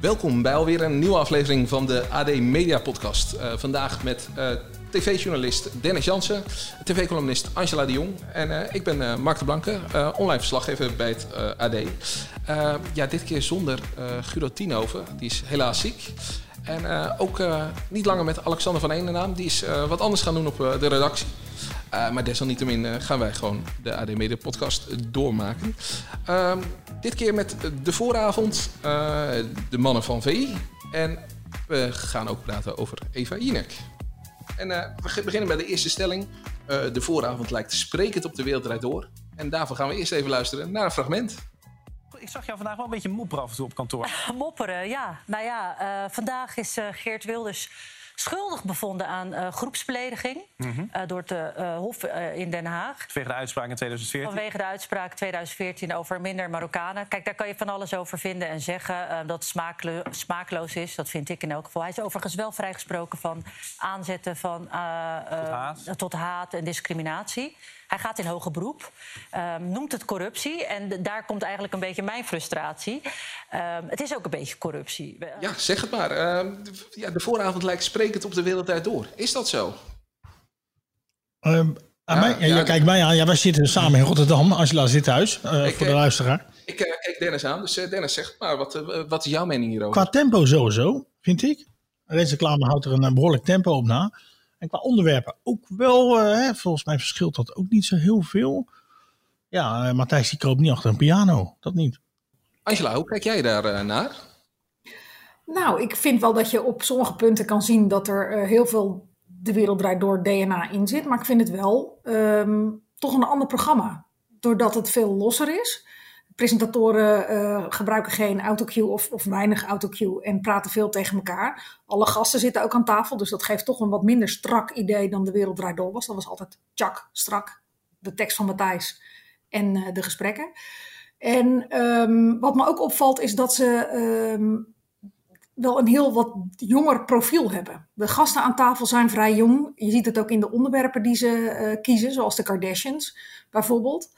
Welkom bij alweer een nieuwe aflevering van de AD Media Podcast. Uh, vandaag met uh, tv-journalist Dennis Jansen, tv-columnist Angela de Jong en uh, ik ben Mark de Blanke, online verslaggever bij het AD. ja, dit keer zonder Guido Tienhoven, die is helaas ziek. En ook niet langer met Alexander van Eenenaam, die is wat anders gaan doen op de redactie. Uh, maar desalniettemin uh, gaan wij gewoon de AD Media podcast doormaken. Uh, dit keer met de vooravond, uh, de mannen van VI. En we gaan ook praten over Eva Jinek. En we beginnen bij de eerste stelling. de vooravond lijkt sprekend op de wereld door. En daarvoor gaan we eerst even luisteren naar een fragment. Ik zag jou vandaag wel een beetje mopperen af en toe op kantoor. mopperen, ja. Nou ja, vandaag is Geert Wilders schuldig bevonden aan uh, groepsbelediging mm -hmm. uh, door het uh, Hof in Den Haag. Vanwege de uitspraak in 2014? Vanwege de uitspraak 2014 over minder Marokkanen. Kijk, daar kan je van alles over vinden en zeggen dat het smaaklo smaakloos is. Dat vind ik in elk geval. Hij is overigens wel vrijgesproken van aanzetten van, tot haat. tot, haat. en discriminatie. Hij gaat in hoger beroep, um, noemt het corruptie. En daar komt eigenlijk een beetje mijn frustratie. Um, het is ook een beetje corruptie. Ja, zeg het maar. Uh, ja, de vooravond lijkt sprekend op de wereld door. Is dat zo? Um, ja, mij, ja, ja, kijk mij aan. Ja, wij zitten samen in Rotterdam. Angela zit thuis, uh, voor de luisteraar. Ik uh, kijk Dennis aan. Dus Dennis, zeg maar, wat, wat is jouw mening hierover? Qua tempo sowieso, vind ik. Reclame houdt er een behoorlijk tempo op na. En qua onderwerpen ook wel, uh, volgens mij verschilt dat ook niet zo heel veel. Ja, uh, Matthijs die koopt niet achter een piano, dat niet. Angela, hoe kijk jij daar naar? Nou, ik vind wel dat je op sommige punten kan zien dat er heel veel de wereld draait door DNA in zit. Maar ik vind het wel um, toch een ander programma. Doordat het veel losser is presentatoren uh, gebruiken geen autocue of, of weinig autocue en praten veel tegen elkaar. Alle gasten zitten ook aan tafel, dus dat geeft toch een wat minder strak idee dan de wereld draait door was. Dat was altijd tjak, strak, de tekst van Matthijs en uh, de gesprekken. En um, wat me ook opvalt is dat ze um, wel een heel wat jonger profiel hebben. De gasten aan tafel zijn vrij jong. Je ziet het ook in de onderwerpen die ze uh, kiezen, zoals de Kardashians bijvoorbeeld.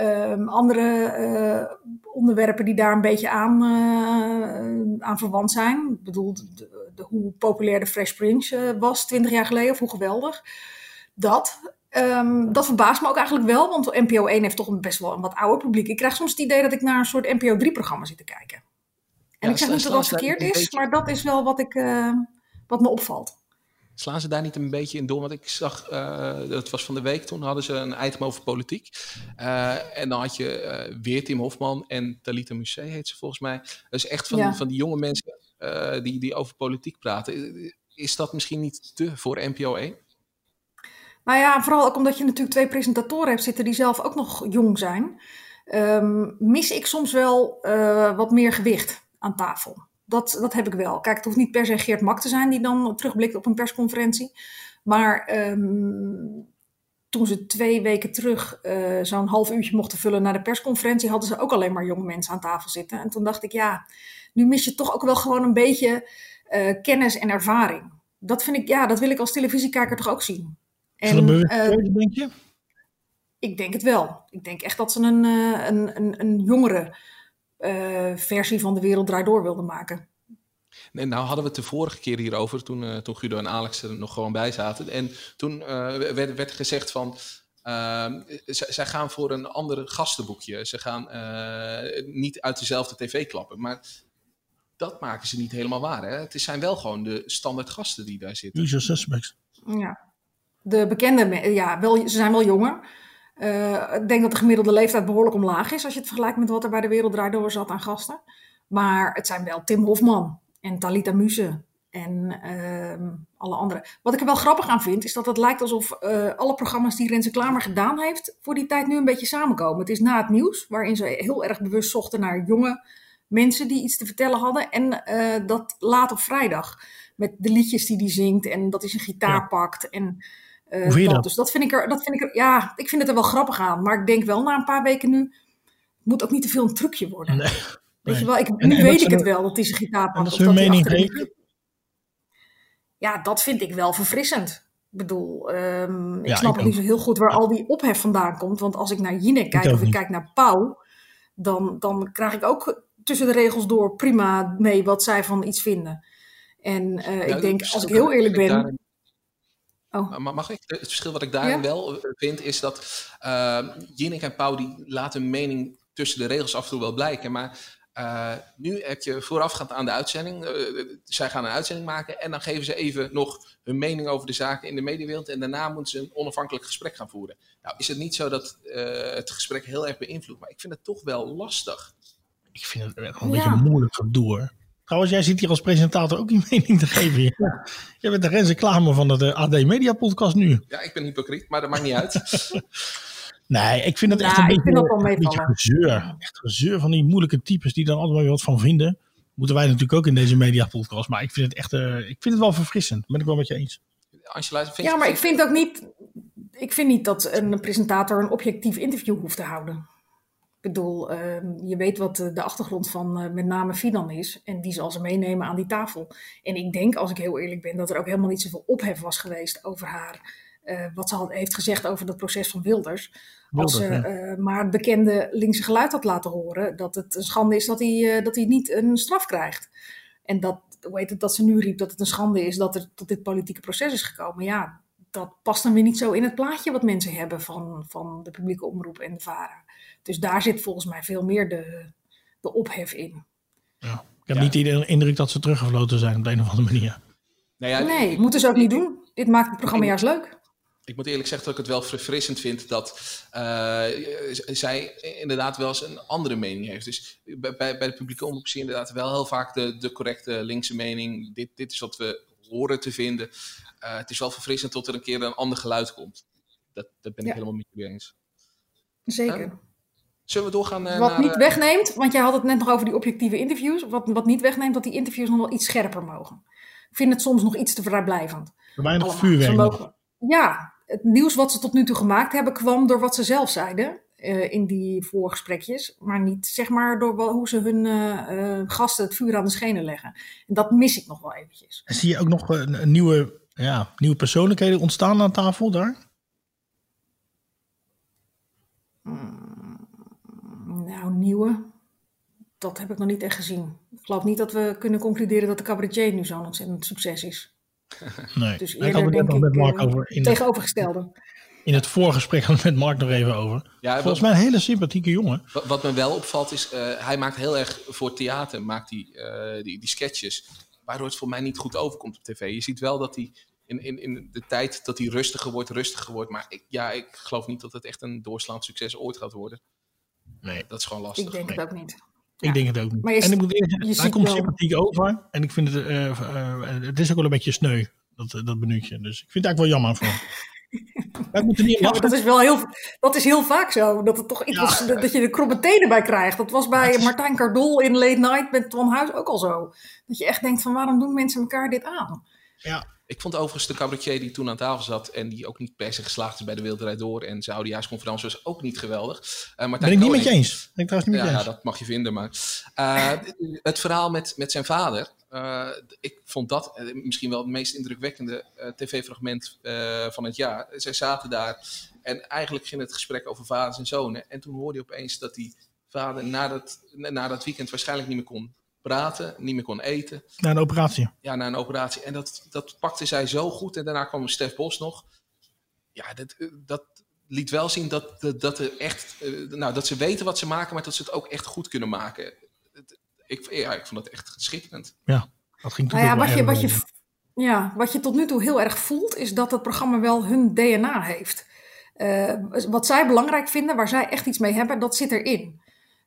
Um, andere uh, onderwerpen die daar een beetje aan, uh, aan verwant zijn. Ik bedoel, de, hoe populair de Fresh Prince was twintig jaar geleden, of hoe geweldig. Dat. Um, dat verbaast me ook eigenlijk wel, want NPO 1 heeft toch een best wel een wat ouder publiek. Ik krijg soms het idee dat ik naar een soort NPO 3-programma zit te kijken. En ik zeg niet dat dat verkeerd is, maar dat is wel wat, ik, wat me opvalt. Slaan ze daar niet een beetje in door? Want ik zag, uh, dat was van de week, toen hadden ze een item over politiek. Uh, en dan had je uh, weer Tim Hofman en Talita Musse heet ze volgens mij. Dus echt van, ja. van die jonge mensen die, die over politiek praten. Is dat misschien niet te voor NPO 1? Nou ja, vooral ook omdat je natuurlijk twee presentatoren hebt zitten die zelf ook nog jong zijn. Um, mis ik soms wel wat meer gewicht aan tafel. Dat, dat heb ik wel. Kijk, het hoeft niet per se Geert Mak te zijn die dan terugblikt op een persconferentie. Maar um, toen ze twee weken terug uh, zo'n half uurtje mochten vullen naar de persconferentie, hadden ze ook alleen maar jonge mensen aan tafel zitten. En toen dacht ik, ja, nu mis je toch ook wel gewoon een beetje uh, kennis en ervaring. Dat vind ik, ja, dat wil ik als televisiekijker toch ook zien. En, uh, denk je? Ik denk het wel. Ik denk echt dat ze een, een, een, een jongere versie van De Wereld Draait Door wilde maken. Nee, nou hadden we het de vorige keer hierover, toen, uh, toen Guido en Alex er nog gewoon bij zaten. En toen uh, werd, werd, gezegd van, zij gaan voor een ander gastenboekje. Ze gaan niet uit dezelfde tv klappen. Maar dat maken ze niet helemaal waar. Hè? Het zijn wel gewoon de standaard gasten die daar zitten. Usual suspects. Ja, de bekende, ja, wel, ze zijn wel jonger. Uh, ik denk dat de gemiddelde leeftijd behoorlijk omlaag is als je het vergelijkt met wat er bij de Wereld Draait Door zat aan gasten. Maar het zijn wel Tim Hofman en Talita Muse en uh, alle anderen. Wat ik er wel grappig aan vind, is dat het lijkt alsof uh, alle programma's die Renze Klamer gedaan heeft, voor die tijd nu een beetje samenkomen. Het is na het nieuws, waarin ze heel erg bewust zochten naar jonge mensen die iets te vertellen hadden. En uh, dat laat op vrijdag, met de liedjes die hij zingt en dat hij zijn gitaar ja. pakt en... Uh, Hoe vind je dat? Dus dat vind ik er, dat vind ik er, ja, ik vind het er wel grappig aan. Maar ik denk wel na een paar weken nu, moet ook niet te veel een trucje worden. Nee. Weet je wel, ik, nu en, weet ik het wel dat hij zijn gitaar pakt. Dat is hun mening heeft. Ja, dat vind ik wel verfrissend. Ik bedoel, um, ik ja, snap ik niet zo heel goed waar al die ophef vandaan komt. Want als ik naar Jinek kijk of ik kijk naar Pauw, dan, dan krijg ik ook tussen de regels door prima mee wat zij van iets vinden. En uh, ik denk, als ik heel eerlijk ben. Oh. Mag ik? Het verschil wat ik daarin wel vind is dat uh, Jinek en Pauw die laten hun mening tussen de regels af en toe wel blijken. Maar uh, nu heb je voorafgaand aan de uitzending, uh, zij gaan een uitzending maken en dan geven ze even nog hun mening over de zaken in de mediawereld en daarna moeten ze een onafhankelijk gesprek gaan voeren. Nou is het niet zo dat uh, het gesprek heel erg beïnvloedt, maar ik vind het toch wel lastig. Ik vind het een beetje moeilijk door. Trouwens, jij zit hier als presentator ook je mening te geven. Ja. Jij bent de Renze van de AD Media podcast nu. Ja, ik ben hypocriet, maar dat maakt niet uit. Nee, ik vind het echt een beetje, een beetje gezeur. Echt gezeur van die moeilijke types die dan altijd wel wat van vinden. Moeten wij natuurlijk ook in deze media podcast. Maar ik vind het echt uh, ik vind het wel verfrissend. Dat ben ik wel met je eens. Angela, vind ja, maar ik vind ook niet... Ik vind niet dat een presentator een objectief interview hoeft te houden. Ik bedoel, uh, je weet wat de achtergrond van uh, met name Fidan is. En die zal ze meenemen aan die tafel. En ik denk, als ik heel eerlijk ben, dat er ook helemaal niet zoveel ophef was geweest over haar uh, wat ze had, heeft gezegd over het proces van Wilders. Als ze uh, maar het bekende linkse geluid had laten horen dat het een schande is dat hij, dat hij niet een straf krijgt. En dat, hoe heet het, dat ze nu riep dat het een schande is dat er tot dit politieke proces is gekomen. Ja, dat past dan weer niet zo in het plaatje wat mensen hebben van, van de publieke omroep en de VARA. Dus daar zit volgens mij veel meer de, de ophef in. Ja. Ik heb ja. niet de indruk dat ze teruggefloten zijn op de een of andere manier. Nou ja, nee, moeten ze ook niet doen. Dit maakt het programma juist leuk ik moet eerlijk zeggen dat ik het wel verfrissend vind dat uh, zij inderdaad wel eens een andere mening heeft. Dus bij, bij de publieke omroep zie je inderdaad wel heel vaak de, de correcte linkse mening. Dit, dit is wat we horen te vinden. Uh, het is wel verfrissend tot er een keer een ander geluid komt. Dat, dat ben ik ja. helemaal met je eens. Zeker. Zullen we doorgaan wat naar... niet wegneemt, want jij had het net nog over die objectieve interviews. Wat, wat niet wegneemt, dat die interviews nog wel iets scherper mogen. Ik vind het soms nog iets te vrijblijvend. Weinig vuurwerk. Ja, het nieuws wat ze tot nu toe gemaakt hebben kwam door wat ze zelf zeiden uh, in die voorgesprekjes. Maar niet zeg maar door hoe ze hun uh, uh, gasten het vuur aan de schenen leggen. En dat mis ik nog wel eventjes. En zie je ook nog een, een nieuwe, ja, nieuwe persoonlijkheden ontstaan aan tafel daar? Hmm, nieuwe. Dat heb ik nog niet echt gezien. Ik geloof niet dat we kunnen concluderen dat de cabaretier nu zo'n ontzettend succes is. Nee, dus eerder denk ik met Mark over in tegenovergestelde. in het voorgesprek hadden we met Mark nog even over. Ja, Volgens mij een hele sympathieke jongen. Wat, wat me wel opvalt is, uh, hij maakt heel erg voor theater maakt hij, uh, die, die sketches. Waardoor het voor mij niet goed overkomt op tv. Je ziet wel dat hij in, in, in de tijd dat hij rustiger wordt, rustiger wordt. Maar ik, ja, ik geloof niet dat het echt een doorslaand succes ooit gaat worden. Nee. Dat is gewoon lastig. Ik denk nee. het ook niet. Ik denk het ook niet. en ik moet eerlijk hij komt wel... sympathiek over. En ik vind het, uh, uh, het is ook wel een beetje sneu, dat, dat minuutje. Dus ik vind het eigenlijk wel jammer voor niet ja, dat is wel heel, dat is heel vaak zo. Dat, het toch iets ja. was, dat je er kromme tenen bij krijgt. Dat was bij Martijn Cardol in Late Night met Twan Huis ook al zo. Dat je echt denkt van waarom doen mensen elkaar dit aan? Ja, ik vond overigens de cabaretier die toen aan tafel zat en die ook niet per se geslaagd is bij de Wereldrijd Door en zijn oudejaarsconferentie was ook niet geweldig. Uh, ben ik niet met je eens. Ben ik trouwens niet ja, met je eens. Ja, dat mag je vinden, maar uh, het verhaal met, met zijn vader, uh, ik vond dat misschien wel het meest indrukwekkende tv-fragment van het jaar. Zij zaten daar en eigenlijk ging het gesprek over vaders en zonen en toen hoorde je opeens dat die vader na dat, na dat weekend waarschijnlijk niet meer kon praten, niet meer kon eten. Na een operatie. Ja, na een operatie. En dat, dat pakte zij zo goed. En daarna kwam Stef Bos nog. Ja, dat, dat liet wel zien dat, dat, dat, er echt, nou, dat ze weten wat ze maken, maar dat ze het ook echt goed kunnen maken. Ik, ja, ik vond het echt schitterend. Ja, dat ging nou ja, wat je, wat je, ja, wat je tot nu toe heel erg voelt, is dat het programma wel hun DNA heeft. Uh, wat zij belangrijk vinden, waar zij echt iets mee hebben, dat zit erin.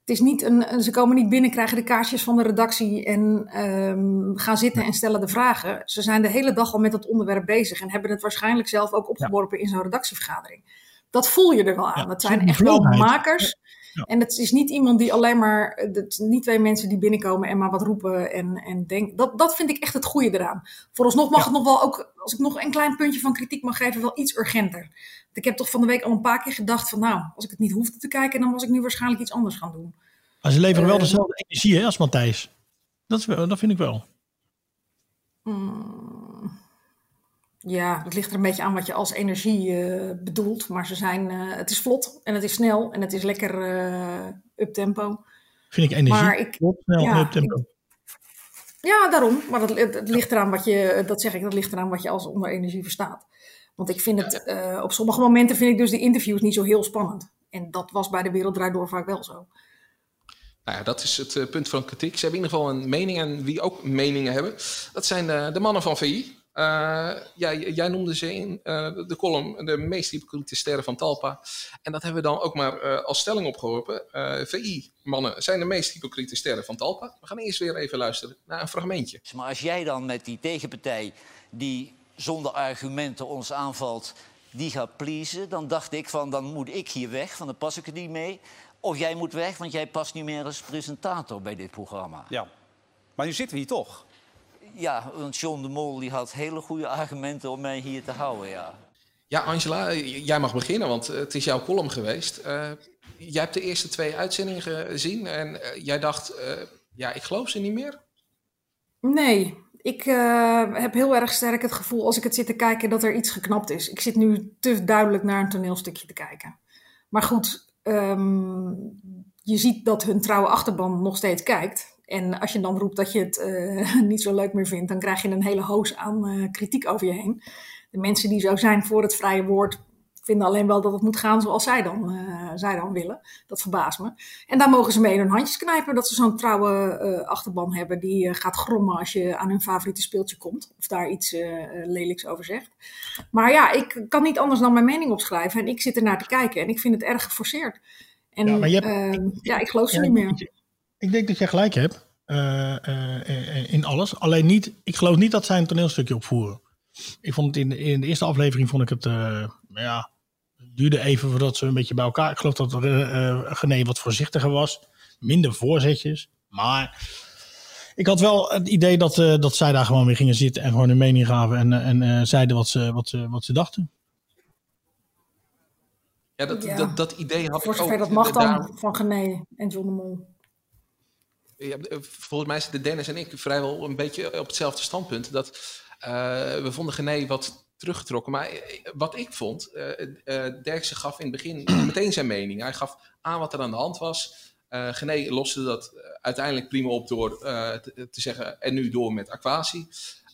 Het is niet een, ze komen niet binnen, krijgen de kaartjes van de redactie en um, gaan zitten en stellen de vragen. Ze zijn de hele dag al met het onderwerp bezig en hebben het waarschijnlijk zelf ook opgeworpen ja. in zo'n redactievergadering. Dat voel je er wel aan. Ja, het zijn echt wel makers. Ja. En het is niet iemand die alleen maar, niet twee mensen die binnenkomen en maar wat roepen en, en denken. Dat, dat vind ik echt het goede eraan. Vooralsnog mag het nog wel ook, als ik nog een klein puntje van kritiek mag geven, wel iets urgenter. Ik heb toch van de week al een paar keer gedacht van nou, als ik het niet hoefde te kijken, dan was ik nu waarschijnlijk iets anders gaan doen. Maar ze leveren uh, wel dezelfde energie hè, als Matthijs. Dat, is, dat vind ik wel. Mm, ja, het ligt er een beetje aan wat je als energie uh, bedoelt. Maar ze zijn, uh, het is vlot en het is snel en het is lekker up-tempo. Vind ik energie. Maar ik, snel ja, up-tempo. Ja, daarom. Maar dat, het, ligt eraan wat je, dat zeg ik, dat ligt eraan wat je als onder energie verstaat. Want ik vind het, uh, op sommige momenten vind ik dus de interviews niet zo heel spannend. En dat was bij de Wereld Draait Door vaak wel zo. Nou ja, dat is het uh, punt van kritiek. Ze hebben in ieder geval een mening en wie ook meningen hebben. Dat zijn de, de mannen van VI. Uh, ja, jij noemde ze in uh, de column de meest hypocriete sterren van Talpa. En dat hebben we dan ook maar uh, als stelling opgeworpen. VI-mannen zijn de meest hypocriete sterren van Talpa. We gaan eerst weer even luisteren naar een fragmentje. Maar als jij dan met die tegenpartij die zonder argumenten ons aanvalt, die gaat pleasen, dan dacht ik van dan moet ik hier weg, van dan pas ik er niet mee. Of jij moet weg, want jij past niet meer als presentator bij dit programma. Ja, maar nu zitten we hier toch. Ja, want John de Mol die had hele goede argumenten om mij hier te houden, ja. Ja, Angela, jij mag beginnen, want het is jouw column geweest. Uh, jij hebt de eerste twee uitzendingen gezien en uh, jij dacht, uh, ja, ik geloof ze niet meer? Nee, ik heb heel erg sterk het gevoel als ik het zit te kijken dat er iets geknapt is. Ik zit nu te duidelijk naar een toneelstukje te kijken. Maar goed, um, je ziet dat hun trouwe achterban nog steeds kijkt. En als je dan roept dat je het uh, niet zo leuk meer vindt, dan krijg je een hele hoos aan uh, kritiek over je heen. De mensen die zo zijn voor het vrije woord vinden alleen wel dat het moet gaan zoals zij dan, uh, zij dan willen. Dat verbaast me. En daar mogen ze mee hun handjes knijpen dat ze zo'n trouwe achterban hebben die gaat grommen als je aan hun favoriete speeltje komt. Of daar iets lelijks over zegt. Maar ja, ik kan niet anders dan mijn mening opschrijven. En ik zit er naar te kijken en ik vind het erg geforceerd. En ja, maar je hebt, ehm, ja ik geloof ze niet meer. Ik denk dat jij gelijk hebt uh, uh, in alles. Alleen niet, ik geloof niet dat zij een toneelstukje opvoeren. Ik vond het in de, in de eerste aflevering vond ik het, ja, het duurde even voordat ze een beetje bij elkaar. Ik geloof dat uh, Gené wat voorzichtiger was, minder voorzetjes. Maar ik had wel het idee dat, dat zij daar gewoon weer gingen zitten en gewoon hun mening gaven en, en zeiden wat ze, wat, ze, wat ze dachten. Ja, dat, Dat, dat idee had Voor ik ook. dat mag dan van Gené en John de Mol. Ja, volgens mij zitten Dennis en ik vrijwel een beetje op hetzelfde standpunt. Dat uh, we vonden Gené wat teruggetrokken. Maar eh, wat ik vond, uh, Derksen gaf in het begin meteen zijn mening. Hij gaf aan wat er aan de hand was. Uh, Gené loste dat uiteindelijk prima op door te, te, zeggen en nu door met Aquasi.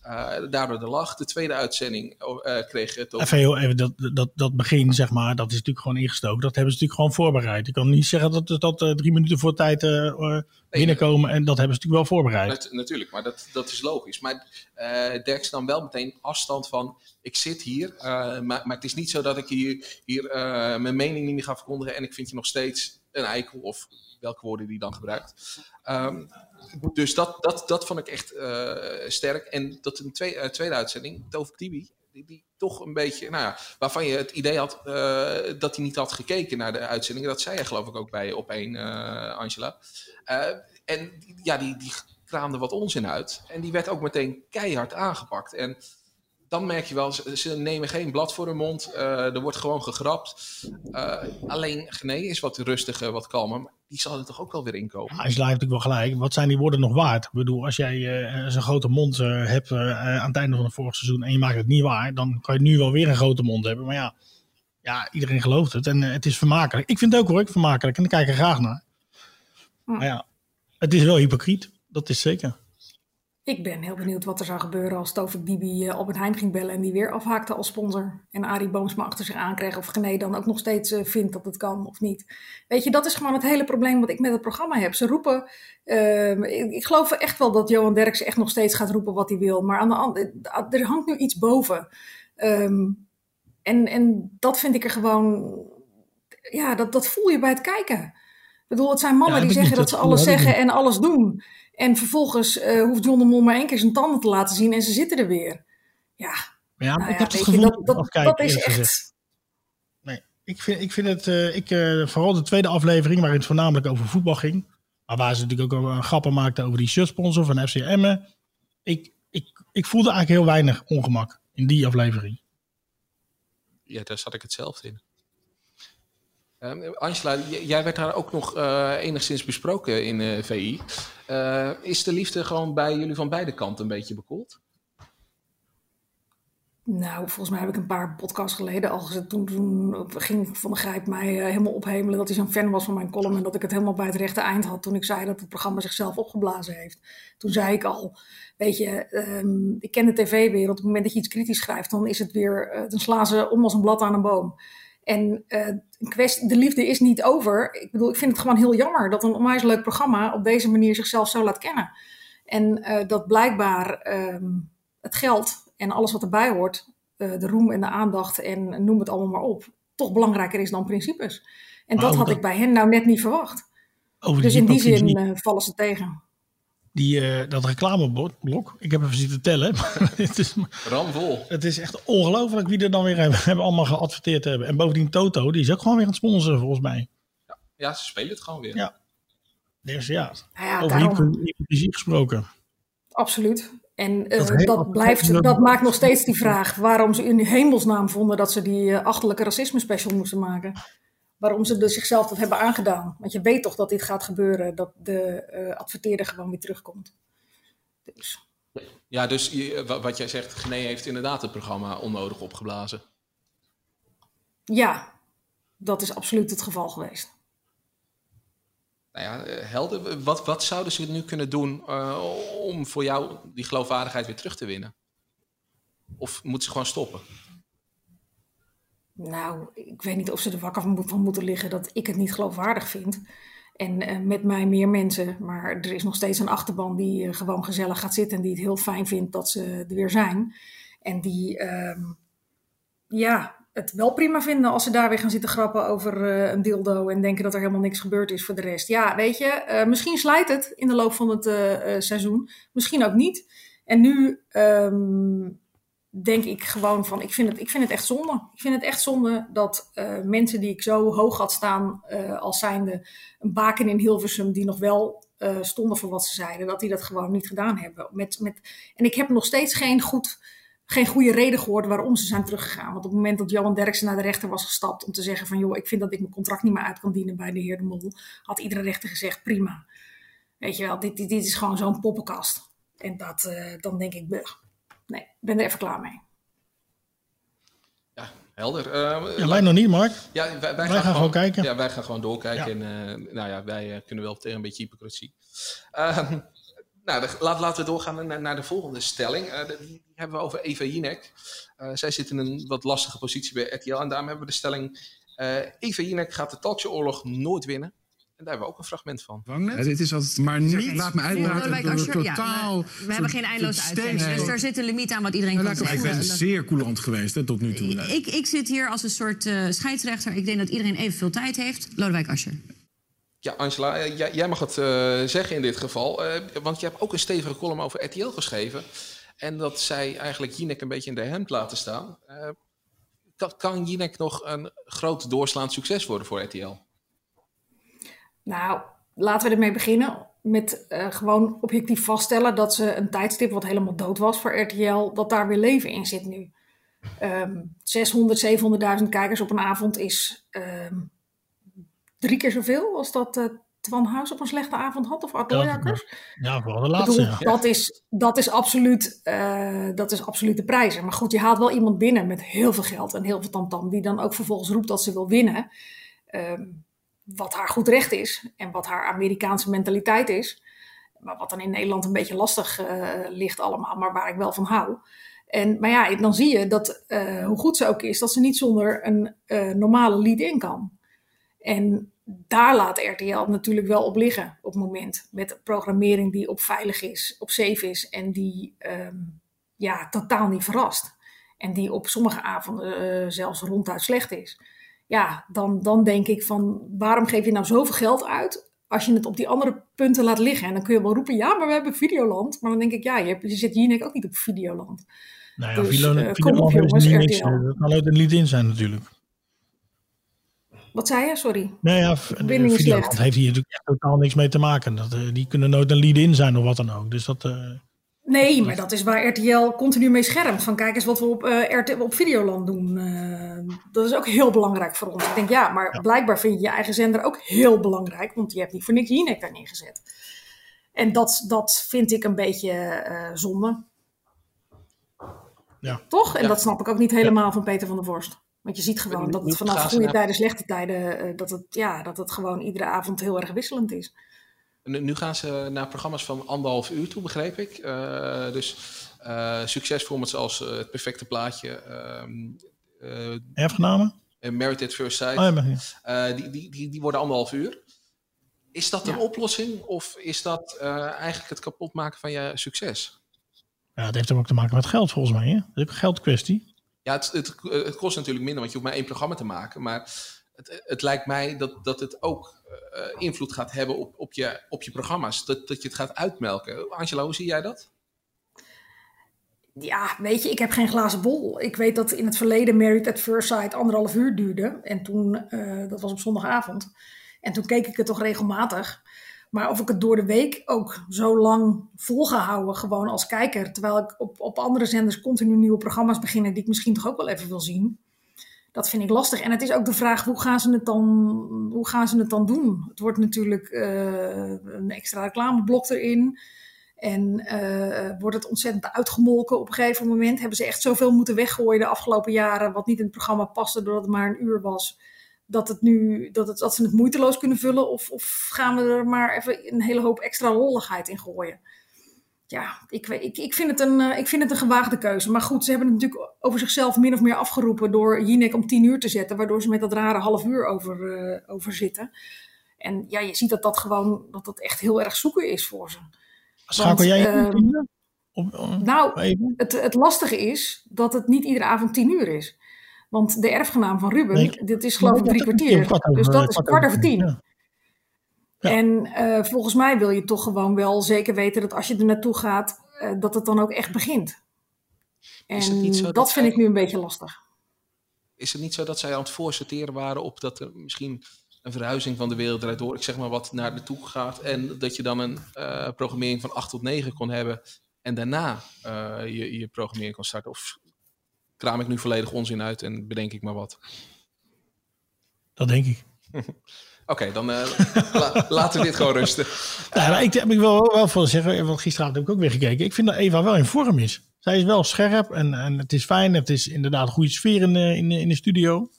Uh, daardoor de lach. De tweede uitzending uh, kreeg het Even heel even, dat, dat, dat begin, zeg maar, dat is natuurlijk gewoon ingestoken. Dat hebben ze natuurlijk gewoon voorbereid. Ik kan niet zeggen dat dat uh, drie minuten voor tijd binnenkomen. En dat hebben ze natuurlijk wel voorbereid. natuurlijk, maar dat, dat is logisch. Maar Derks dan wel meteen afstand van, ik zit hier. maar, maar het is niet zo dat ik hier, hier mijn mening niet meer ga verkondigen. En ik vind je nog steeds een eikel. Of welke woorden die dan gebruikt. Um, dus dat, dat, dat vond ik echt uh, sterk. En dat een twee, uh, tweede uitzending, Tovik Tibi, die, die, toch een beetje, nou ja, waarvan je het idee had uh, dat hij niet had gekeken naar de uitzending. Dat zei je geloof ik ook bij op één, Angela. en ja, die, die kraamde wat onzin uit. En die werd ook meteen keihard aangepakt. En dan merk je wel, ze, nemen geen blad voor hun mond. Uh, er wordt gewoon gegrapt. Uh, alleen Gené is wat rustiger, wat kalmer. Maar die zal er toch ook wel weer inkomen. Ja, is natuurlijk wel gelijk. Wat zijn die woorden nog waard? Ik bedoel, als jij uh, zo'n grote mond hebt aan het einde van het vorige seizoen en je maakt het niet waar, dan kan je nu wel weer een grote mond hebben. Maar ja, ja iedereen gelooft het en het is vermakelijk. Ik vind het ook hoor, ik vermakelijk en ik kijk er graag naar. Hm. Maar ja, het is wel hypocriet. Dat is zeker. Ik ben heel benieuwd wat er zou gebeuren als Tovik Dibi Albert Heijn ging bellen en die weer afhaakte als sponsor. En Arie Boomsma achter zich aankreeg of Gené dan ook nog steeds uh, vindt dat het kan of niet. Weet je, dat is gewoon het hele probleem wat ik met het programma heb. Ze roepen, uh, ik, ik, geloof echt wel dat Johan Derksen echt nog steeds gaat roepen wat hij wil. Maar aan de andere, er hangt nu iets boven. Um, en, en dat vind ik er gewoon, ja, dat, dat voel je bij het kijken. Ik bedoel, het zijn mannen ja, die zeggen dat ze alles zeggen en alles doen. En vervolgens uh, hoeft John de Mol maar één keer zijn tanden te laten zien en ze zitten er weer. Ja, ja, nou ik heb het gevoel dat, dat, dat is echt... Nee, ik vind, ik vind het, uh, ik, uh, vooral de tweede aflevering, waarin het voornamelijk over voetbal ging. Maar waar ze natuurlijk ook een grappen maakten over die shirtsponsor van FC Emmen. Ik, ik, ik voelde eigenlijk heel weinig ongemak in die aflevering. Ja, daar zat ik hetzelfde in. Uh, Angela, jij werd daar ook nog uh, enigszins besproken in uh, VI. is de liefde gewoon bij jullie van beide kanten een beetje bekoeld? Nou, volgens mij heb ik een paar podcasts geleden al gezet. Toen, ging Van de Grijp mij helemaal ophemelen dat hij zo'n fan was van mijn column. En dat ik het helemaal bij het rechte eind had toen ik zei dat het programma zichzelf opgeblazen heeft. Toen zei ik al, weet je, um, ik ken de tv-wereld. Op het moment dat je iets kritisch schrijft, dan is het weer, dan slaan ze om als een blad aan een boom. En uh, kwestie, de liefde is niet over. Ik bedoel, ik vind het gewoon heel jammer dat een onwijs leuk programma op deze manier zichzelf zo laat kennen. En dat blijkbaar um, het geld en alles wat erbij hoort, uh, de roem en de aandacht en noem het allemaal maar op, toch belangrijker is dan principes. En dat had ik bij hen nou net niet verwacht. dus in die zin vallen ze tegen. Die, uh, dat reclameblok, ik heb even zitten tellen. het is, Ramvol. Het is echt ongelooflijk wie er dan weer hebben, hebben allemaal geadverteerd hebben. En bovendien Toto, die is ook gewoon weer aan het sponsoren volgens mij. Ja, ja ze spelen het gewoon weer. Ja. Dus ja, nou ja over daarom... hypocrisie gesproken. Absoluut. En uh, dat, dat, blijft, dat maakt nog steeds die vraag waarom ze in hemelsnaam vonden dat ze die uh, achterlijke racisme special moesten maken. Waarom ze dus zichzelf dat hebben aangedaan. Want je weet toch dat dit gaat gebeuren, dat de uh, adverteerder gewoon weer terugkomt. Dus. Ja, dus je, wat jij zegt, Gené heeft inderdaad het programma onnodig opgeblazen. Ja, dat is absoluut het geval geweest nou ja, helder. Wat, wat zouden ze nu kunnen doen uh, om voor jou die geloofwaardigheid weer terug te winnen? Of moeten ze gewoon stoppen? Nou, ik weet niet of ze er wakker van moeten liggen dat ik het niet geloofwaardig vind. En uh, met mij meer mensen. Maar er is nog steeds een achterban die uh, gewoon gezellig gaat zitten. En die het heel fijn vindt dat ze er weer zijn. En die, ja, het wel prima vinden als ze daar weer gaan zitten grappen over uh, een dildo en denken dat er helemaal niks gebeurd is voor de rest. Ja, weet je, misschien slijt het in de loop van het seizoen, misschien ook niet. En nu um, denk ik gewoon van, ik vind, het, ik vind het echt zonde. Ik vind het echt zonde dat mensen die ik zo hoog had staan als zijnde een baken in Hilversum, die nog wel stonden voor wat ze zeiden, dat die dat gewoon niet gedaan hebben. Met, met, en ik heb nog steeds geen goed geen goede reden gehoord waarom ze zijn teruggegaan. Want op het moment dat Johan Derksen naar de rechter was gestapt om te zeggen van joh, ik vind dat ik mijn contract niet meer uit kan dienen bij de heer De Mol, had iedere rechter gezegd prima. Weet je wel, dit, dit, dit is gewoon zo'n poppenkast. En dat, dan denk ik, nee, ik ben er even klaar mee. Ja, helder. Uh, ja, wij nog niet, Mark. Ja, wij, wij, wij gaan, gaan, gewoon kijken. Ja, wij gaan gewoon doorkijken. Ja. En uh, nou ja, wij kunnen wel tegen een beetje hypocrisie. Ehm, nou, de, laat, laten we doorgaan naar, naar de volgende stelling. Uh, de, die hebben we over Eva Jinek. Uh, zij zit in een wat lastige positie bij RTL. En daarom hebben we de stelling... Uh, Eva Jinek gaat de talkshowoorlog nooit winnen. En daar hebben we ook een fragment van. Ja, dit is altijd, maar niet... Laat me uitpraten door totaal... Ja, we, we hebben geen eindeloze uitzending, dus er zit een limiet aan wat iedereen nou, kan zeggen. Ik ben zeer coulant geweest hè, tot nu toe. Ik, ik zit hier als een soort uh, scheidsrechter. Ik denk dat iedereen evenveel tijd heeft. Lodewijk Asscher. Ja, Angela, jij mag het uh, zeggen in dit geval. Uh, want je hebt ook een stevige column over RTL geschreven. En dat zij eigenlijk Jinek een beetje in de hemd laten staan. Uh, kan, kan Jinek nog een groot doorslaand succes worden voor RTL? Nou, laten we ermee beginnen. Met gewoon objectief vaststellen dat ze een tijdstip wat helemaal dood was voor RTL, dat daar weer leven in zit nu. Um, 600, 700.000 kijkers op een avond is um, drie keer zoveel als dat uh, Twan Huis op een slechte avond had of Art Doljakkers. Ja, vooral de laatste. Bedoel, ja. dat, is, dat, is absoluut, uh, dat is absoluut de prijzen. Maar goed, je haalt wel iemand binnen met heel veel geld en heel veel tamtam, die dan ook vervolgens roept dat ze wil winnen. Um, wat haar goed recht is en wat haar Amerikaanse mentaliteit is. Maar wat dan in Nederland een beetje lastig uh, ligt allemaal, maar waar ik wel van hou. En, maar ja, dan zie je dat, hoe goed ze ook is, dat ze niet zonder een normale lead-in kan. En daar laat RTL natuurlijk wel op liggen op het moment. Met programmering die op veilig is, op safe is en die um, ja, totaal niet verrast. En die op sommige avonden zelfs ronduit slecht is. Ja, dan, dan denk ik van waarom geef je nou zoveel geld uit als je het op die andere punten laat liggen? En dan kun je wel roepen, ja, maar we hebben Videoland. Maar dan denk ik, ja, je, zit hier ook niet op Videoland. Nou ja, dus, Videoland, uh, op jongens, RTL. Niks, dat kan ook een lied in zijn natuurlijk. Wat zei je? Sorry. Nee, ja, Videoland heeft hier natuurlijk echt totaal niks mee te maken. Dat, uh, die kunnen nooit een lead-in zijn of wat dan ook. Dus dat... Uh, nee, maar dat is waar RTL continu mee schermt. Van kijk eens wat we op, uh, RTL, op Videoland doen. dat is ook heel belangrijk voor ons. Ik denk ja, maar ja. blijkbaar vind je je eigen zender ook heel belangrijk. Want je hebt niet voor niks Jinek daar neergezet. En dat, dat vind ik een beetje zonde. Ja. Toch? En Ja. dat snap ik ook niet helemaal van Peter van der Vorst. Want je ziet gewoon dat het vanaf goede naar- tijden, slechte tijden, eh, dat het, ja, dat het gewoon iedere avond heel erg wisselend is. Nu, gaan ze naar programma's van anderhalf uur toe, begreep ik. Eh, dus eh succesformats als eh, Het Perfecte Plaatje, ehm eh, Erfgenamen? en Married at First Sight, Oh, ja, die, die, die, die worden anderhalf uur. Is dat een Ja. oplossing of is dat eigenlijk het kapotmaken van je succes? ja, het heeft ook te maken met geld volgens mij. Hè? Dat is ook een geldkwestie. Ja, het, het, het kost natuurlijk minder, want je hoeft maar één programma te maken. Maar het, het lijkt mij dat, dat het ook eh, invloed gaat hebben op, op, je, op je programma's. Dat, dat je het gaat uitmelken. Angela, hoe zie jij dat? Ja, weet je, ik heb geen glazen bol. Ik weet dat in het verleden Married at First Sight anderhalf uur duurde. En toen, eh, dat was op zondagavond. En toen keek ik het toch regelmatig. Maar of ik het door de week ook zo lang vol ga houden, gewoon als kijker. Terwijl ik op, op andere zenders continu nieuwe programma's beginnen die ik misschien toch ook wel even wil zien. Dat vind ik lastig. En het is ook de vraag, hoe gaan ze het dan, hoe gaan ze het dan doen? Het wordt natuurlijk eh, een extra reclameblok erin. En eh, wordt het ontzettend uitgemolken op een gegeven moment? Hebben ze echt zoveel moeten weggooien de afgelopen jaren, wat niet in het programma paste doordat het maar een uur was, dat, het nu, dat, het, dat ze het moeiteloos kunnen vullen? Of, of gaan we er maar even een hele hoop extra lolligheid in gooien? Ja, ik, ik, ik, vind het een, eh, ik vind het een gewaagde keuze. Maar goed, ze hebben het natuurlijk over zichzelf min of meer afgeroepen door Jinek om tien uur te zetten, waardoor ze met dat rare half uur over, eh, over zitten. En ja, je ziet dat dat gewoon dat dat echt heel erg zoeken is voor ze. Schakel jij in? Op, op- Nou, even? het, het lastige is dat het niet iedere avond tien uur is. Want de erfgenaam van Ruben, Nee, dit is geloof ik drie kwartier. dus dat is kwart over tien. Ja. Ja. En eh, volgens mij wil je toch gewoon wel zeker weten dat als je er naartoe gaat, eh, dat het dan ook echt begint. Is het En niet zo dat, dat vind zij- ik nu een beetje lastig. Is het niet zo dat zij aan het voorsorteren waren op dat er misschien een verhuizing van de wereld draait door, ik zeg maar wat, naar de toe gaat. En dat je dan een eh, programmering van 8 tot 9 kon hebben en daarna eh, je, je programmering kon starten? Of kraam ik nu volledig onzin uit en bedenk ik maar wat? Dat denk ik. Oké, dan eh, la- laten we dit gewoon rusten. Nou, maar ik heb ik wel, wel voor zeggen, want gisteravond heb ik ook weer gekeken. Ik vind dat Eva wel in vorm is. Zij is wel scherp en, en het is fijn. Het is inderdaad een goede sfeer in de, in de, in de studio.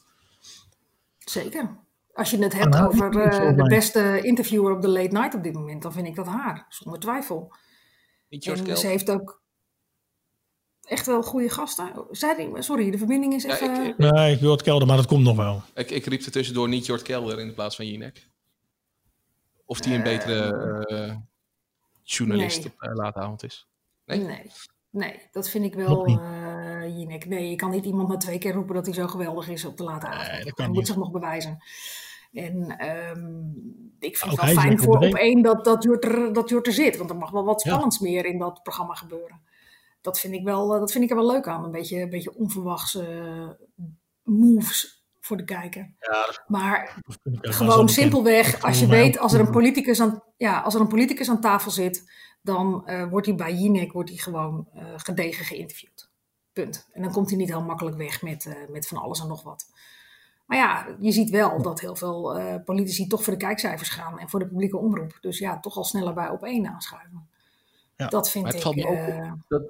Zeker. Als je het hebt over eh, de beste interviewer op de late night op dit moment, dan vind ik dat haar, zonder twijfel. En ze heeft ook echt wel goede gasten. Sorry, de verbinding is Ja, even... ik, Nee, ik wil het kelder, maar dat komt nog wel. ik, ik riep er tussendoor niet Jort Kelder in de plaats van Jinek. Of die een betere eh, journalist nee. op uh, late avond is. Nee? Nee, nee, dat vind ik wel, eh Jinek. Nee, je kan niet iemand na twee keer roepen dat hij zo geweldig is op de late avond. dat kan hij niet. moet zich nog bewijzen. En ehm, ik vind Ook het wel fijn voor op de één dat, dat, Jort er, dat Jort er zit. Want er mag wel wat Ja. spannends meer in dat programma gebeuren. Dat vind ik, wel, eh, dat vind ik er wel leuk aan. Een beetje, een beetje onverwachts eh, moves voor de kijker. Maar wel zo gewoon simpelweg, als je weet, als er een politicus aan, ja, als er een politicus aan tafel zit, dan eh, wordt hij bij Jinek wordt hij gewoon eh, gedegen geïnterviewd. Punt. En dan komt hij niet heel makkelijk weg met, eh, met van alles en nog wat. Maar ja, je ziet wel dat heel veel eh, politici toch voor de kijkcijfers gaan en voor de publieke omroep. Dus ja, toch al sneller bij op één aanschuiven. Ja. Dat vind Maar het ik. ook dat,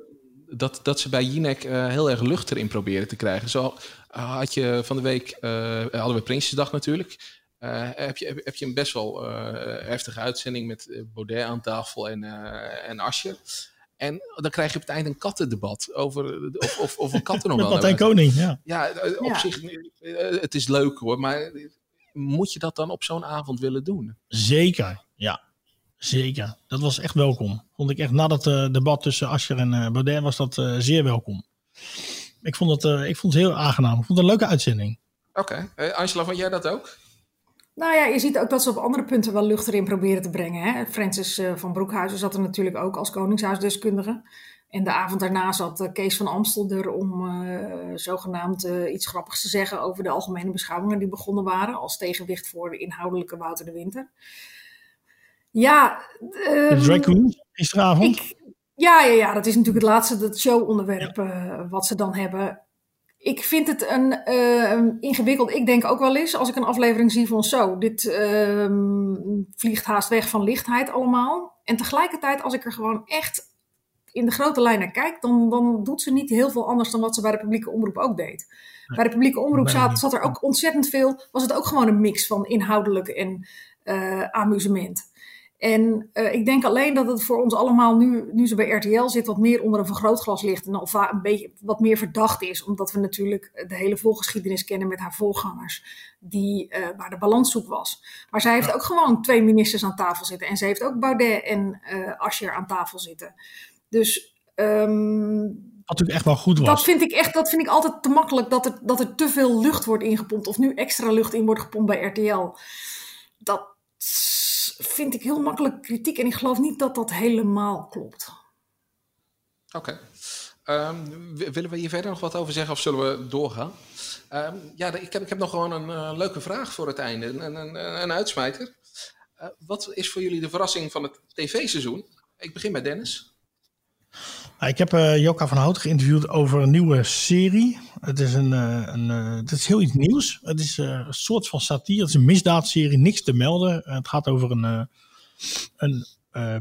dat, dat ze bij Jinek eh, heel erg lucht erin proberen te krijgen. Zo eh, had je van de week, eh, hadden we Prinsjesdag natuurlijk. Eh, heb, je, heb je een best wel eh, heftige uitzending met Baudet aan tafel en, eh en Asje. En dan krijg je op het eind een kattendebat over of, of, of een katten nog Met wel. Koning, ja. Ja, op Ja. zich, het is leuk hoor, maar moet je dat dan op zo'n avond willen doen? Zeker, ja. Zeker. Dat was echt welkom. Vond ik echt na dat eh, debat tussen Ascher en eh Baudet was dat eh, zeer welkom. Ik vond, het, eh, ik vond het heel aangenaam. Ik vond het een leuke uitzending. Oké, Eh, Angela, vond jij dat ook? Nou ja, je ziet ook dat ze op andere punten wel lucht erin proberen te brengen. Hè? Francis eh, van Broekhuizen zat er natuurlijk ook als koningshuisdeskundige. En de avond daarna zat Kees van Amstel er om eh, zogenaamd eh, iets grappigs te zeggen over de algemene beschouwingen die begonnen waren. Als tegenwicht voor de inhoudelijke Wouter de Winter. Ja, ehm, drag queen gisteravond. ik, ja, ja, ja, dat is natuurlijk het laatste dat showonderwerp eh, wat ze dan hebben. Ik vind het een eh, ingewikkeld. Ik denk ook wel eens, als ik een aflevering zie van zo, dit ehm, vliegt haast weg van lichtheid allemaal. En tegelijkertijd, als ik er gewoon echt in de grote lijnen kijkt, dan, dan doet ze niet heel veel anders dan wat ze bij de publieke omroep ook deed. Bij de publieke omroep zat, zat er ook ontzettend veel, was het ook gewoon een mix van inhoudelijk en eh, amusement. En eh, ik denk alleen dat het voor ons allemaal, nu, nu ze bij RTL zit, wat meer onder een vergrootglas ligt. En va- een beetje wat meer verdacht is. Omdat we natuurlijk de hele voorgeschiedenis kennen met haar voorgangers. Die, eh, waar de balans zoek was. Maar zij heeft ook gewoon twee ministers aan tafel zitten. En ze heeft ook Baudet en eh Asscher aan tafel zitten. Dus ehm, Wat natuurlijk echt wel goed was. dat vind ik echt, dat vind ik altijd te makkelijk. Dat er, dat er te veel lucht wordt ingepompt. Of nu extra lucht in wordt gepompt bij RTL. Dat vind ik heel makkelijk kritiek. En ik geloof niet dat dat helemaal klopt. Oké. Ehm, willen we hier verder nog wat over zeggen of zullen we doorgaan? Ehm, ja, ik heb, ik heb nog gewoon een eh, leuke vraag voor het einde. Een, een, een, een uitsmijter. Eh, wat is voor jullie de verrassing van het tv-seizoen? Ik begin bij Dennis. Nou, ik heb eh Joka van Hout geïnterviewd over een nieuwe serie. Het is, een, eh, een, eh, het is heel iets nieuws. Het is een soort van satire. Het is een misdaadserie, niks te melden. Het gaat over een, een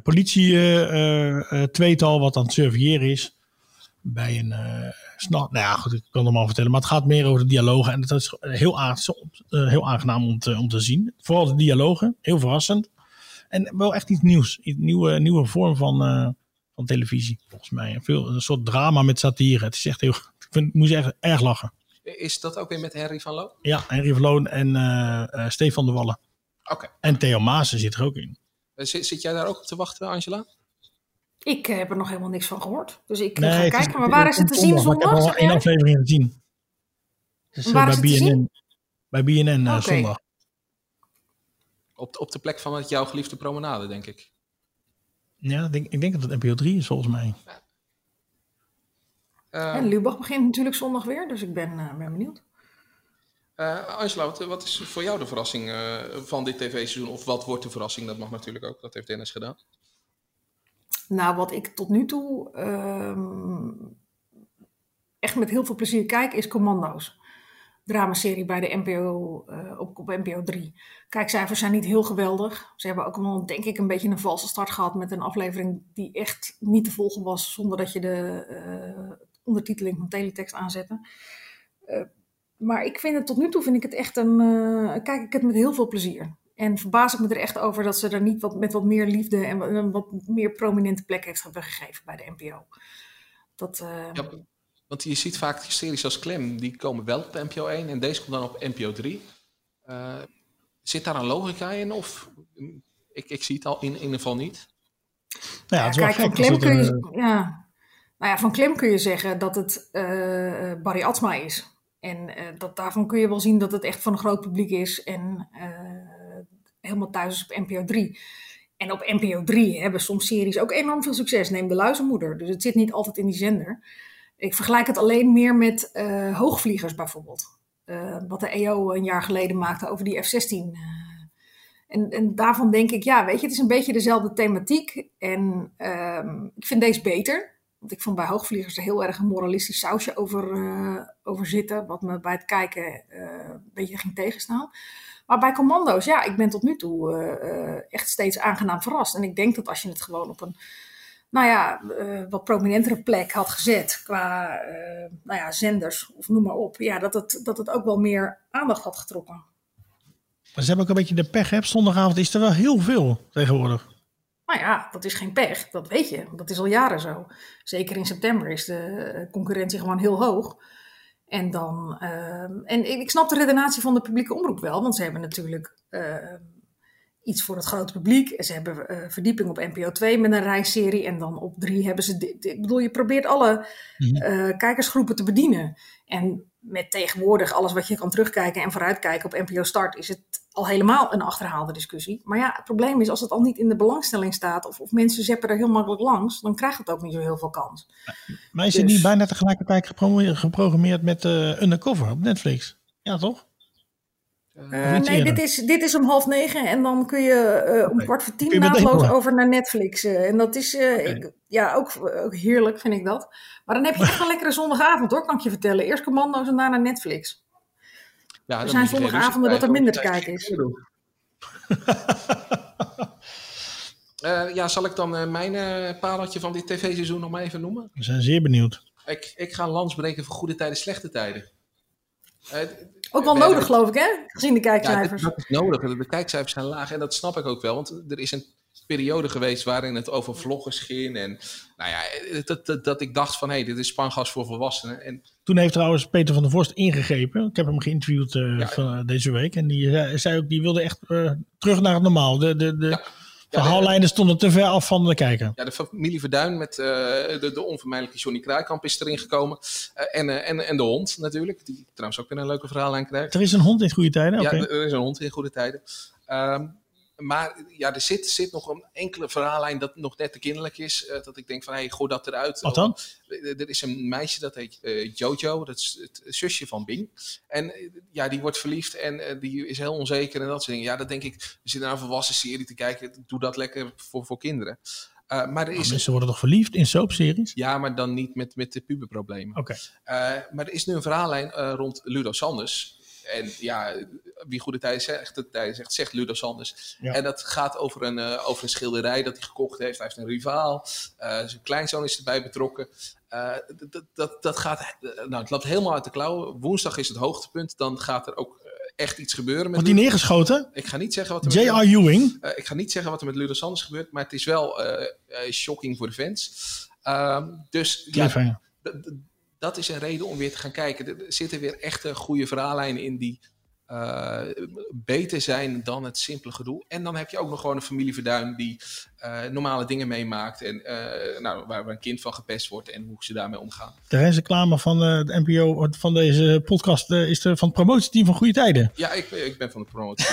politie-tweetal wat aan het surveilleren is. Bij een snap. Nou ja, goed, ik kan het allemaal vertellen. Maar het gaat meer over de dialogen. En het is heel, eh, heel aangenaam om te, om te zien. Vooral de dialogen, heel verrassend. En wel echt iets nieuws. Een nieuwe, nieuwe vorm van, van televisie, volgens mij. Veel, een soort drama met satire. Het is echt heel. Ik vind, moet je echt erg lachen. Is dat ook weer met Henry van Loo? Ja, Henry Verloon en eh, eh, Stefan de Wallen. Oké. En Theo Maassen zit er ook in. Eh, Zit, zit jij daar ook op te wachten, Angela? Ik heb er nog helemaal niks van gehoord. Dus ik Nee, ga is- kijken. Maar waar is het te zien zondag, Ik heb al één aflevering gezien. Dus, Waar eh, is bij het te BNN. Bij BNN eh, zondag. Op, op de plek van het jouw geliefde promenade, denk ik. Ja, ik denk, ik denk dat het NPO 3 is volgens mij. Eh, En Lubach begint natuurlijk zondag weer. Dus ik ben, eh, ben benieuwd. eh, Angela, wat, wat is voor jou de verrassing eh, van dit tv-seizoen? Of wat wordt de verrassing? Dat mag natuurlijk ook. Dat heeft Dennis gedaan. Nou, wat ik tot nu toe ehm, echt met heel veel plezier kijk, is Commando's. Dramaserie bij de NPO, eh, op, op NPO 3. Kijkcijfers zijn niet heel geweldig. Ze hebben ook wel, denk ik, een beetje een valse start gehad met een aflevering die echt niet te volgen was zonder dat je de eh, ondertiteling van teletext aanzette. Eh, maar ik vind het tot nu toe vind ik het echt een. kijk ik het met heel veel plezier. En verbaas ik me er echt over dat ze er niet wat, met wat meer liefde en wat, een wat meer prominente plek heeft gegeven bij de NPO. Dat, want je ziet vaak series als Clem, die komen wel op NPO 1 en deze komt dan op NPO 3. Eh, zit daar een logica in? Of mm, ik, ik zie het al in, in ieder geval niet. Nou ja, het is wel kijk, van gek. het, kun je, ja, nou ja, van Clem kun je zeggen dat het eh, eh, Barry Atsma is. En eh, dat, daarvan kun je wel zien dat het echt van een groot publiek is en eh, helemaal thuis is op NPO 3. En op NPO 3 hebben soms series ook enorm veel succes. Neem de luizenmoeder. Dus het zit niet altijd in die zender. Ik vergelijk het alleen meer met eh, hoogvliegers bijvoorbeeld. Eh, wat de EO een jaar geleden maakte over die F-16. eh. en, en daarvan denk ik, ja, weet je, het is een beetje dezelfde thematiek. En ehm, ik vind deze beter. Want ik vond bij hoogvliegers er heel erg een moralistisch sausje over, over zitten. Wat me bij het kijken een beetje ging tegenstaan. Maar bij commando's, ja, ik ben tot nu toe echt steeds aangenaam verrast. En ik denk dat als je het gewoon op een, nou ja, eh, wat prominentere plek had gezet. Qua, eh, nou ja, zenders of noem maar op. Ja, dat het, dat het ook wel meer aandacht had getrokken. Maar ze hebben ook een beetje de pech. Hè? Zondagavond is er wel heel veel tegenwoordig. Nou ja, dat is geen pech, dat weet je. Dat is al jaren zo. Zeker in september is de eh, concurrentie gewoon heel hoog. En dan, ehm, en ik snap de redenatie van de publieke omroep wel, want ze hebben natuurlijk ehm, iets voor het grote publiek. Ze hebben eh, verdieping op NPO 2 met een reisserie en dan op 3 hebben ze, dit- ik bedoel, je probeert alle eh, kijkersgroepen te bedienen. En met tegenwoordig alles wat je kan terugkijken en vooruitkijken op NPO Start is het al helemaal een achterhaalde discussie. Maar ja, het probleem is als het al niet in de belangstelling staat of, of mensen zeppen er heel makkelijk langs, dan krijgt het ook niet zo heel veel kans. Maar is het Dus- niet bijna tegelijkertijd geprogrammeerd met eh, Undercover op Netflix? Ja, toch? Eh, nee, dit is, dit is om half negen en dan kun je eh, om kwart voor tien naadloos over naar Netflix. eh, en dat is eh, ik- ja, ook, ook heerlijk, vind ik dat. Maar dan heb je echt een lekkere zondagavond hoor, kan ik je vertellen. Eerst commando's en daarna Netflix. Ja, Er dan zijn geen zondagavonden dat er minder te kijken is. Eh, ja, zal ik dan eh, mijn eh pareltje van dit tv-seizoen nog maar even noemen? We zijn zeer benieuwd. Ik, ik ga een lans breken voor goede tijden, slechte tijden. Eh, Ook wel we nodig, geloof ik, hè? Gezien de Ja, kijkcijfers. dat, dat is nodig. De, kijkcijfers zijn laag en dat snap ik ook wel. Want er is een periode geweest waarin het over vloggers ging. En nou ja, dat, dat, dat ik dacht van, hé, hey, dit is spangas voor volwassenen. En Toen heeft trouwens Peter van der Vorst ingegrepen. Ik heb hem geïnterviewd eh, Ja. van, eh, deze week. En die zei, zei ook, die wilde echt eh, terug naar het normaal. De, de, de Ja. Verhaallijnen stonden te ver af van de kijker. ja, de familie Verduin met eh, de, de onvermijdelijke Johnny Kraaikamp is erin gekomen. Eh, en, eh, en, en de hond natuurlijk, die trouwens ook weer een leuke verhaallijn krijgt. Er is een hond in goede tijden. Ja, er is een hond in goede tijden. Ehm, maar ja, er zit, zit nog een enkele verhaallijn dat nog net te kinderlijk is. eh, dat ik denk van, hé, hey, gooi dat eruit. Wat dan? Eh, Er is een meisje, dat heet eh, Jojo. Dat is het zusje van Bing. En ja, die wordt verliefd en die is heel onzeker en dat soort dingen. Ja, dat denk ik, we zitten naar een volwassen serie te kijken. Doe dat lekker voor, voor kinderen. Maar er is... Mensen worden toch verliefd in soapseries? Ja, maar dan niet met, met de puberproblemen. Oké. Maar er is nu een verhaallijn rond Ludo Sanders. En ja, wie goede tijden zegt, tijden zegt, zegt Ludo Sanders. Ja. En dat gaat over een, eh, over een schilderij dat hij gekocht heeft. Hij heeft een rivaal. Eh, zijn kleinzoon is erbij betrokken. Eh, dat- dat, dat, gaat, nou, het loopt helemaal uit de klauwen. Woensdag is het hoogtepunt. Dan gaat er ook echt iets gebeuren met Wordt die neergeschoten? Ik ga niet zeggen wat er met J.R. Ewing. ik ga niet zeggen wat er met Ludo Sanders gebeurt, maar het is wel shocking voor de fans. Ehm, dus ja, dat is een reden om weer te gaan kijken. Er zitten weer echte goede verhaallijnen in die eh, beter zijn dan het simpele gedoe. En dan heb je ook nog gewoon een familie Verduin die eh, normale dingen meemaakt. En eh, nou, waar, waar een kind van gepest wordt en hoe ze daarmee omgaan. De reclame van eh, de NPO van deze podcast eh, is de, van het promotieteam van Goede Tijden. Ja, ik, ik ben van de promotie.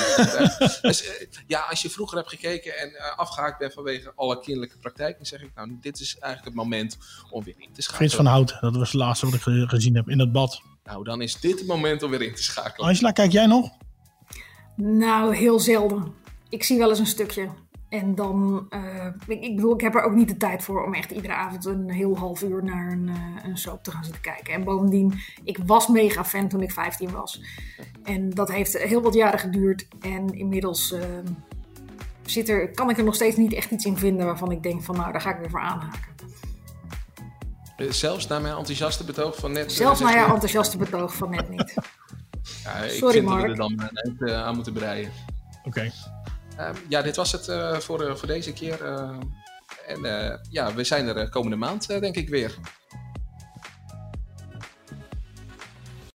dus, eh, ja, als je vroeger hebt gekeken en eh, afgehaakt bent vanwege alle kinderlijke praktijken, zeg ik nou, dit is eigenlijk het moment om weer in te schakelen. Frits van Hout, dat was het laatste wat ik ge- gezien heb in het bad. Nou, dan is dit het moment om weer in te schakelen. Angela, kijk jij nog? Nou, heel zelden. Ik zie wel eens een stukje. En dan, eh, ik, ik bedoel, ik heb er ook niet de tijd voor om echt iedere avond een heel half uur naar een, eh, een soap te gaan zitten kijken. En bovendien, ik was mega fan toen ik 15 was. En dat heeft heel wat jaren geduurd. En inmiddels eh, zit er, kan ik er nog steeds niet echt iets in vinden waarvan ik denk van nou, daar ga ik weer voor aanhaken. Zelfs na mijn enthousiaste betoog van net. Zelfs zes na jouw enthousiaste betoog van net niet. Ja, ik Sorry, vind dat we Mark. er dan net aan moeten breien. Oké. Ehm, ja, dit was het eh, voor, eh, voor deze keer. eh. en eh, ja, we zijn er komende maand, denk ik weer.